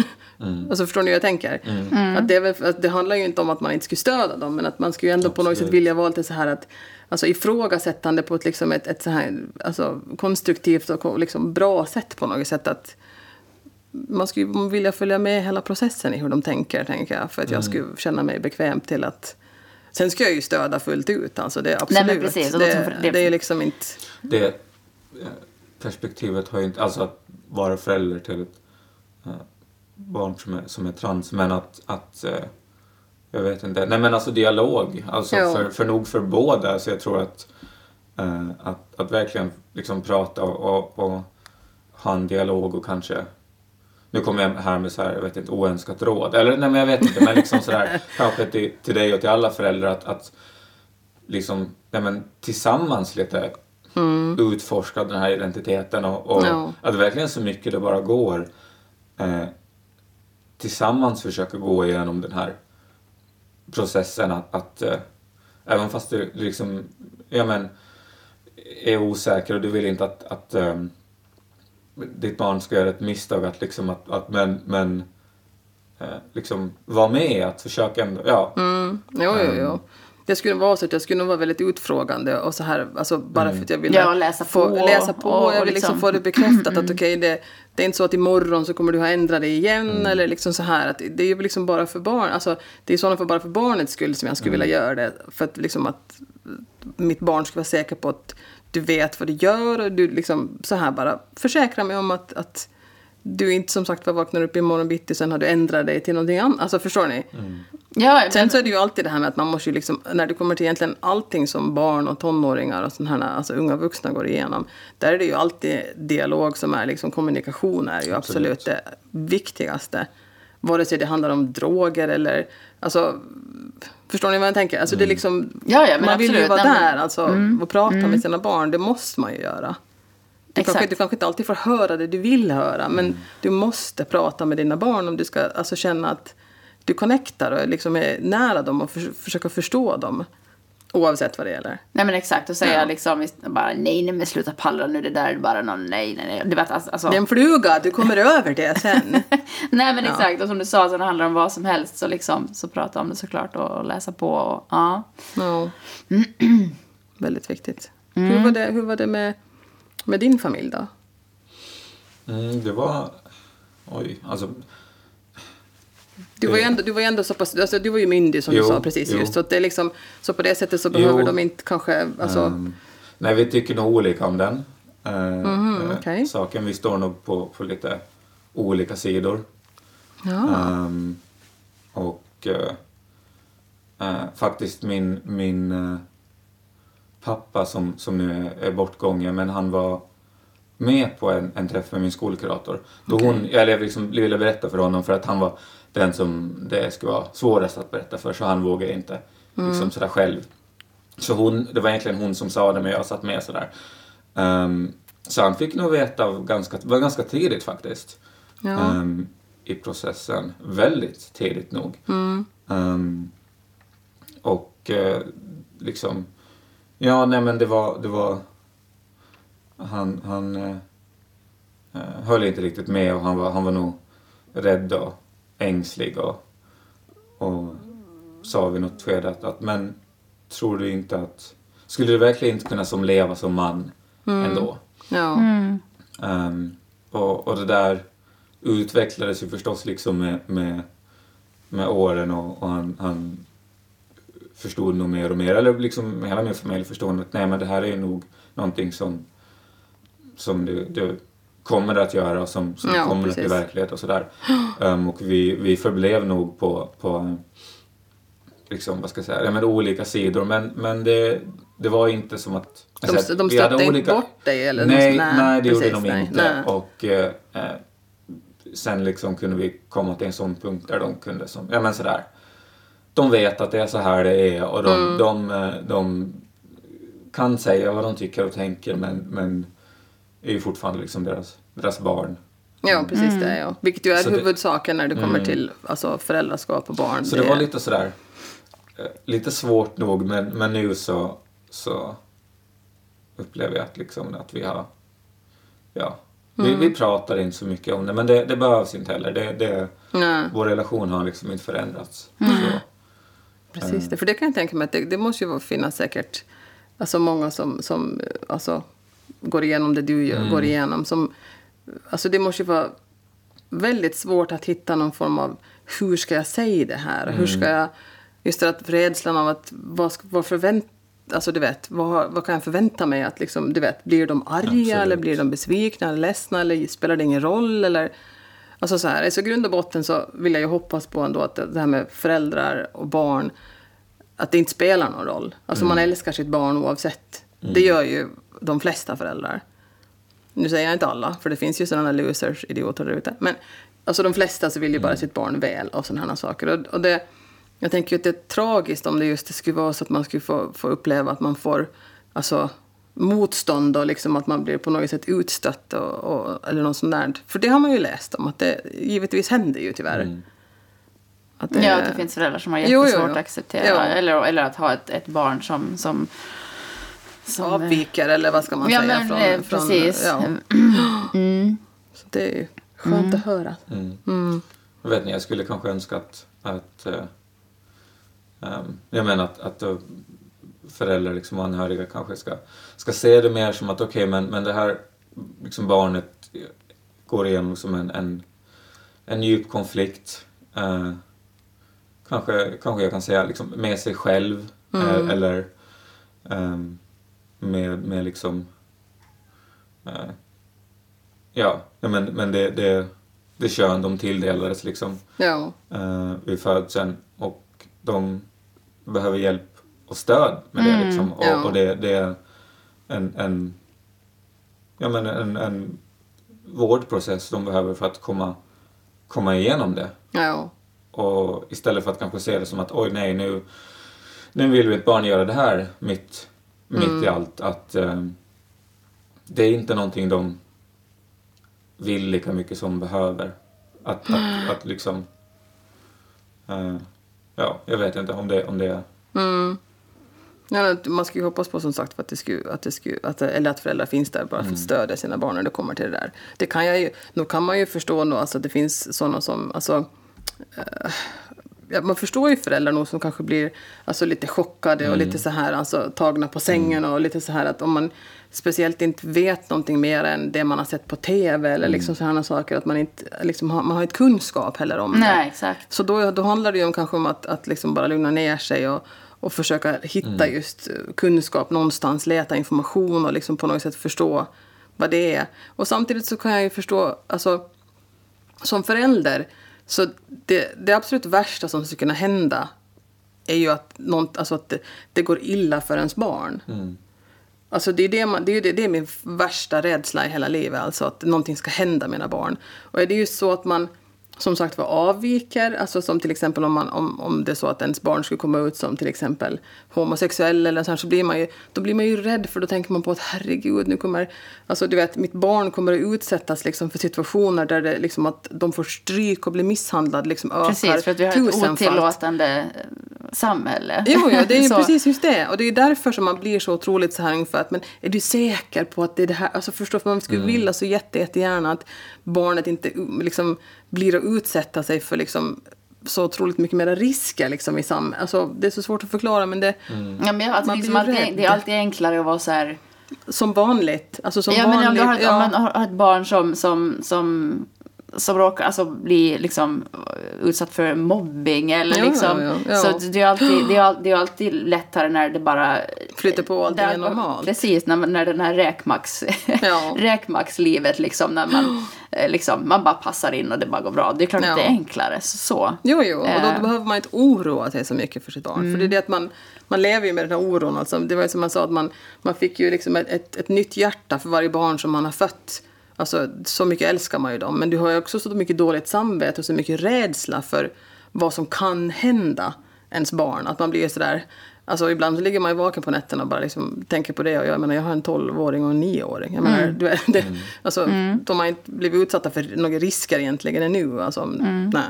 Alltså förstår ni hur jag tänker? Att det, väl, att det handlar ju inte om att man inte skulle stödja dem men att man skulle ju ändå på något sätt Absolut. vilja vara lite så här att Alltså ifrågasättande på ett, liksom ett, ett så här, alltså, konstruktivt och liksom bra sätt på något sätt. att Man skulle vilja följa med hela processen i hur de tänker, tänker jag. För att jag skulle känna mig bekväm till att... Sen ska jag ju stödja fullt ut, alltså det är absolut. Nej, precis, det, det- det är liksom inte... det eh, perspektivet har ju inte, alltså att vara förälder till ett eh, barn som är, som är trans, men att, att eh, jag vet inte, nej men alltså dialog, alltså för, för nog för båda, så jag tror att, eh, att, att verkligen liksom prata och, och, och ha en dialog och kanske nu kommer jag här med så här, jag vet inte, oönskat råd. Eller nej men jag vet inte, men liksom sådär kanske till, till dig och till alla föräldrar att, att liksom, nej men tillsammans lite utforska den här identiteten och, och Ja. att verkligen så mycket det bara går eh, tillsammans försöka gå igenom den här processen att, att eh, även fast du liksom, ja men, är osäker och du vill inte att, att ehm, ditt barn ska göra ett misstag att liksom att, att men, men eh, liksom vara med, att försöka ändå, ja. Mm, jo, jo, jo. Det skulle vara så att jag skulle nog vara väldigt utfrågande och så här, alltså bara för att jag vill Ja, läsa få, på läsa på. och- och jag vill liksom liksom- få det bekräftat att okej, det, det är inte så att imorgon så kommer du ha ändrat dig igen eller liksom så här att det är ju liksom bara för barn, alltså det är sådana för bara för barnets skull som jag skulle vilja göra det. För att liksom att mitt barn ska vara säker på att du vet vad du gör och du liksom så här bara försäkra mig om att, att du inte som sagt var vaknar upp imorgon bitti sen har du ändrat dig till någonting annat. Alltså förstår ni? Ja, Sen så är det ju alltid det här med att man måste ju liksom, när du kommer till egentligen allting som barn och tonåringar och sådana här, alltså unga vuxna går igenom. Där är det ju alltid dialog som är liksom, kommunikation är ju absolut, Absolut. det viktigaste. Vare sig det handlar om droger eller, alltså, förstår ni vad jag tänker? Alltså det är liksom, Ja, ja, men man vill ju absolut. vara där alltså, och prata med sina barn, det måste man ju göra. Du kanske, du kanske inte alltid får höra det du vill höra, men du måste prata med dina barn om du ska alltså, känna att du connectar och liksom är nära dem och förs- försöka förstå dem. Oavsett vad det gäller. nej men exakt, och säga Ja. liksom bara nej, nej men sluta pallra nu, det där är bara någon nej, nej, nej. Du vet, alltså, alltså. Det är en fluga, du kommer över det sen. Nej men exakt, och som du sa så det handlar om vad som helst så liksom så prata om det såklart och, läsa på och ja. Ja. Väldigt viktigt. Hur var det, hur var det med, med din familj då? Mm, det var... Oj, alltså... Du var ju Eh. ändå, du var ändå så pass, alltså, du var ju myndig som Jo, du sa precis jo. just. Så, att det är liksom, så på det sättet så behöver Jo. de inte kanske, alltså, ehm, nej, vi tycker nog olika om den eh, Mhm, eh, okej. saken. Vi står nog på, på lite olika sidor. ja. Ehm, och eh, eh, faktiskt min, min eh, pappa som, som nu är, bortgången, men han var med på en, en träff med min skolkurator. Då hon, eller jag liksom ville berätta för honom för att han var den som det skulle vara svårast att berätta för så han vågade inte liksom sådär själv. Så hon, det var egentligen hon som sa det men jag satt med sådär. Ehm, så han fick nog veta ganska, var ganska tidigt faktiskt. Ja. Ehm, I processen. Väldigt tidigt nog. Mm. Ehm, och eh, liksom, ja nej men det var, det var, han, han eh, höll inte riktigt med och han var, han var nog rädd och ängslig och, och sa vid något skede att, att men tror du inte att, skulle du verkligen inte kunna som leva som man ändå? ja. Ehm, och, och det där utvecklades ju förstås liksom med, med, med åren och, och han, han förstod nog mer och mer, eller liksom hela min familj förstod att nej men det här är nog någonting som, som du, du kommer att göra och som, som Ja, kommer att precis. bli verklighet och sådär. Ehm, och vi, vi förblev nog på, på liksom, vad ska jag säga, ja, men olika sidor men, men det, det var inte som att De, alltså, de stötte inte olika- bort dig? Eller nej, något, nej, det gjorde precis, de nej, inte. nej. Och eh, eh, sen liksom kunde vi komma till en sån punkt där de kunde som, ja men sådär. De vet att det är så här det är och de, Mm. de, de kan säga vad de tycker och tänker men, men är ju fortfarande liksom deras, deras barn. Ja, precis det. Ja. Vilket ju är Så det- huvudsaken när det kommer Mm. till alltså, föräldraskap och barn. Så det var lite sådär, eh, lite svårt nog men, men nu så, så upplever jag att, liksom, att vi har, ja, vi, vi pratar inte så mycket om det men det, det behövs inte heller. Det, det, Nej, vår relation har liksom inte förändrats. Mm. Precis det. För det kan jag tänka mig att det, det måste ju vara- finnas säkert alltså, många som, som eh, alltså, går igenom det du gör, går igenom. Som, alltså, det måste ju vara väldigt svårt att hitta någon form av hur ska jag säga det här? Hur ska jag... Just det att rädslan av att vad, vad förvänt... Alltså du vet, vad, vad kan jag förvänta mig? Att liksom, du vet, blir de arga Absolut. eller blir de besvikna eller ledsna eller spelar det ingen roll? Eller, alltså så här, så i grund och botten så vill jag ju hoppas på ändå att det här med föräldrar och barn, att det inte spelar någon roll. Alltså man älskar sitt barn oavsett. Det gör ju de flesta föräldrar. Nu säger jag inte alla, för det finns ju sådana losers, idioter där ute. Men alltså de flesta så vill ju bara sitt barn väl och sådana här saker. Och, och det, jag tänker ju att det är tragiskt om det just det skulle vara så att man skulle få, få uppleva att man får alltså, motstånd och liksom att man blir på något sätt utstött och, och, eller något sånt där. För det har man ju läst om, att det givetvis händer ju tyvärr. Att Ja, att det finns föräldrar som har Jo, jo, jättesvårt jo. att acceptera. Jo. Eller, eller att ha ett, ett barn som... som, som avviker eller vad ska man Ja, säga? men, från, eh, från, precis. Ja. Mm. Så det är ju skönt att höra. mm. Mm. Jag vet inte, jag skulle kanske önska att, att ehm, jag menar att, att föräldrar liksom och anhöriga kanske ska, ska se det mer som att okej, men, men det här liksom barnet går igenom som en, en, en djup konflikt. Eh, kanske, kanske jag kan säga liksom med sig själv eh, eller ehm, med, med liksom eh, ja, ja, men, men det, det, det kön de tilldelades liksom Ja. eh, vid födseln och de behöver hjälp och stöd med det liksom. Och, ja. och det, det är en, en, ja, men en, en vårdprocess de behöver för att komma, komma igenom det. Ja. Och istället för att kanske se det som att oj nej nu, nu vill vi ett barn göra det här mitt, mitt i allt. Att eh, det är inte någonting de vill lika mycket som behöver. Att, att, att liksom... Eh, ja, jag vet inte om det, om det är... Mm. Ja, man ska ju hoppas på som sagt att det skulle, att det skulle, att, eller att föräldrar finns där bara för att stödja sina barn när det kommer till det där. Det kan jag ju, nog kan man ju förstå nog, alltså att det finns sådana som, alltså eh, ja, man förstår ju föräldrar nog som kanske blir alltså, lite chockade och lite så här alltså, tagna på sängen och lite så här att om man speciellt inte vet någonting mer än det man har sett på TV eller liksom sådana saker att man inte liksom har, man har inte kunskap heller om det. Nej, exakt. Så då, då handlar det ju om kanske om att, att liksom bara lugna ner sig och, och försöka hitta just eh, kunskap någonstans, leta information och liksom på något sätt förstå vad det är. Och samtidigt så kan jag ju förstå, alltså som förälder, så det, det absolut värsta som skulle kunna hända är ju att, någon, alltså att det, det går illa för ens barn. Alltså det är, det, man, det, är det, det är min värsta rädsla i hela livet, alltså att någonting ska hända mina barn. Och är det ju så att man som sagt var avviker, alltså som till exempel om, man, om, om det är så att ens barn skulle komma ut som till exempel homosexuell eller så, här, så blir man ju, då blir man ju rädd för då tänker man på att herregud, nu kommer, alltså du vet, mitt barn kommer att utsättas liksom för situationer där det liksom att de får stryk och blir misshandlad liksom ökar Precis, för att vi har ett otillåtande eh, samhälle. Jo, jo, det är ju precis just det. Och det är därför som man blir så otroligt så här ungefär att men är du säker på att det är det här? Alltså förstå, för man skulle vilja så jätte, jättegärna att barnet inte liksom blir att utsätta sig för liksom så otroligt mycket mer risker liksom i samhället. Alltså det är så svårt att förklara men det Ja, men alltså, Man liksom blir alltid, det är alltid enklare att vara så här... som vanligt. Alltså som ja, men om vanligt. du har, ett- ja. om man har ett barn som, som, som, som råkar alltså, bli liksom, utsatt för mobbing eller Ja, liksom... ja, ja. Så det är, alltid, det, är, all- det är alltid lättare när det bara... Flyter på där- är normalt. Precis, när, när den här räkmax, räkmaxlivet liksom, när man, eh, liksom, man bara passar in och det bara går bra. Det är klart att det är enklare så. Jo, jo, och då, Eh. Mm. då behöver man inte oroa sig så mycket för sitt barn. För det är det att man, man lever ju med den här oron. Alltså, det var ju som man sa, att man, man fick ju liksom ett, ett, ett nytt hjärta för varje barn som man har fött. Alltså, så mycket älskar man ju dem. Men du har ju också så mycket dåligt samvete och så mycket rädsla för vad som kan hända ens barn. Att man blir sådär... Alltså ibland så ligger man ju vaken på nätterna och bara liksom tänker på det. Och jag menar, jag har en 12-åring och en 9-åring. Jag menar, du vet, det, alltså, De har inte blivit utsatta för några risker egentligen ännu. Alltså, nej.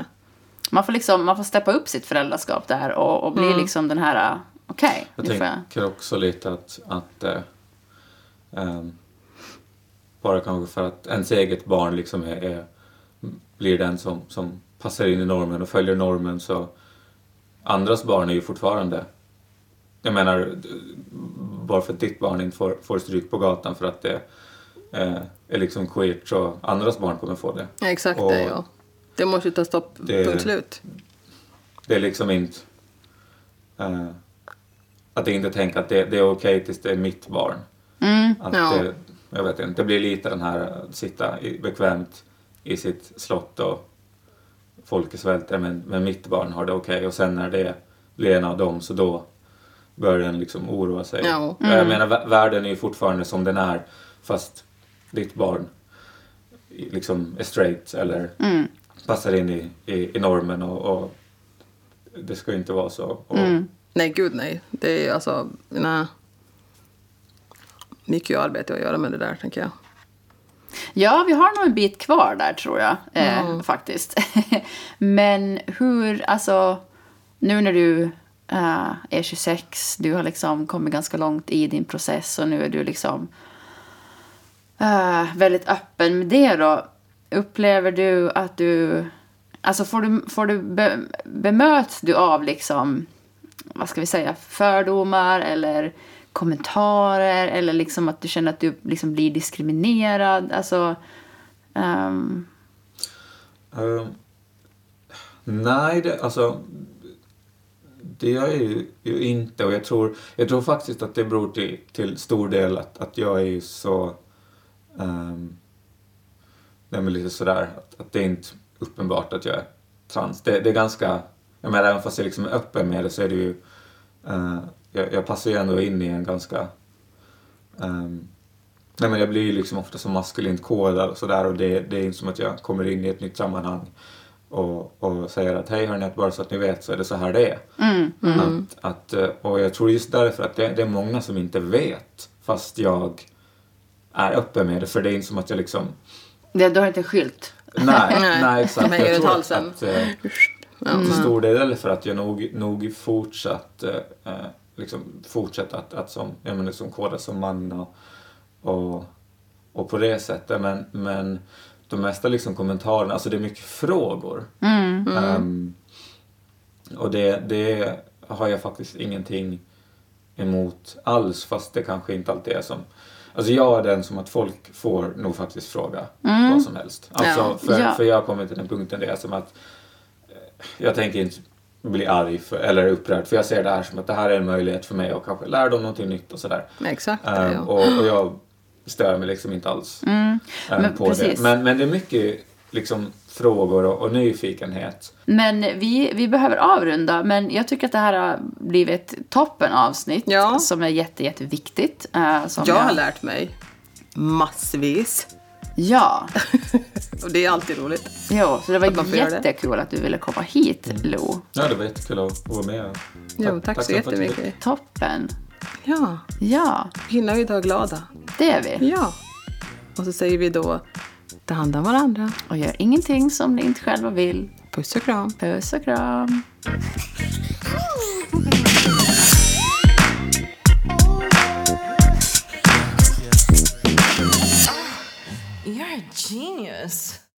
Man får, liksom, man får steppa upp sitt föräldraskap där och, och bli Mm. liksom den här... Okej, Jag får jag... tänker också lite att, att eh, ehm, bara kanske för att ens eget barn liksom är, är, blir den som, som passar in i normen och följer normen så andras barn är ju fortfarande jag menar, bara för att ditt barn inte får, får stryk på gatan för att det eh, är liksom queert så andras barn kommer få det. Ja, exakt Och det, ja. Det måste ju ta stopp, det- punkt slut. Det är liksom inte... Eh, att inte tänka att det, det är okej tills det är mitt barn. Att Ja. det, jag vet inte, det blir lite den här att sitta i, bekvämt i sitt slott och folk svälter men, men mitt barn har det okej och sen när det blir en av dem så då börjar den liksom oroa sig. Ja. Jag menar vä- världen är ju fortfarande som den är fast ditt barn liksom är straight eller passar in i, i, i normen och, och det ska ju inte vara så. Och, Nej, gud nej. Det är alltså, nej. Mycket arbete att göra med det där, tänker jag. Ja, vi har nog en bit kvar där tror jag eh, faktiskt. Men hur, alltså nu när du eh, är 26, du har liksom kommit ganska långt i din process och nu är du liksom eh, väldigt öppen med det då. Upplever du att du, alltså får du, får du be, bemöts du av liksom, vad ska vi säga, fördomar eller kommentarer eller liksom att du känner att du liksom blir diskriminerad? Alltså, um... Ehm, nej, det, alltså det gör jag ju, ju inte och jag tror, jag tror faktiskt att det beror till, till stor del att, att jag är ju så Um, nej men lite sådär, att, att det är inte uppenbart att jag är trans. Det, det är ganska, jag menar även fast jag liksom är öppen med det så är det ju, Uh, jag, jag passar ju ändå in i en ganska, ehm, nej men jag blir ju liksom ofta så maskulint kodad och sådär och det, det är inte som att jag kommer in i ett nytt sammanhang och, och säger att hej hörni, bara så att ni vet så är det så här det är. Att, att, eh, och jag tror just därför att det, det är många som inte vet fast jag är öppen med det för det är inte som att jag liksom Det, du har inte skylt. Nej, Nej, nej exakt. de Jag tror att, halsen. att eh, till stor del för att jag nog, nog fortsatt eh, eh, liksom fortsatt att, att som, jag menar, liksom koda som man och, och, och på det sättet. Men, men de mesta liksom kommentarerna, alltså det är mycket frågor. Ehm, och det, det har jag faktiskt ingenting emot alls fast det kanske inte alltid är som Alltså jag är den som att folk får nog faktiskt fråga vad som helst. Alltså Ja. för, Ja. för jag har kommit till den punkten där jag är som att eh, jag tänker inte bli arg för, eller upprörd för jag ser det här som att det här är en möjlighet för mig att kanske lära dem någonting nytt och sådär. Exakt. Ehm, ja. och, och jag stör mig liksom inte alls ehm, Men på precis. det. Men, men det är mycket liksom frågor och, och nyfikenhet. Men vi, vi behöver avrunda, men jag tycker att det här har blivit ett toppen avsnitt Ja. som är jätte, jätteviktigt. eh, som Jag har lärt mig massvis. Ja, Och det är alltid roligt. jo, så det Att var det. jättekul att du ville komma hit, Lo. Ja, det var jättekul att vara med. Jo, tack, så att du fick- jättemycket. Toppen. Ja, Ja, vi är nöjda och glada. det är vi. Ja. Och så säger vi då, ta hand om varandra. Och gör ingenting som ni inte själva vill. Puss och kram. Puss och kram. You're a genius.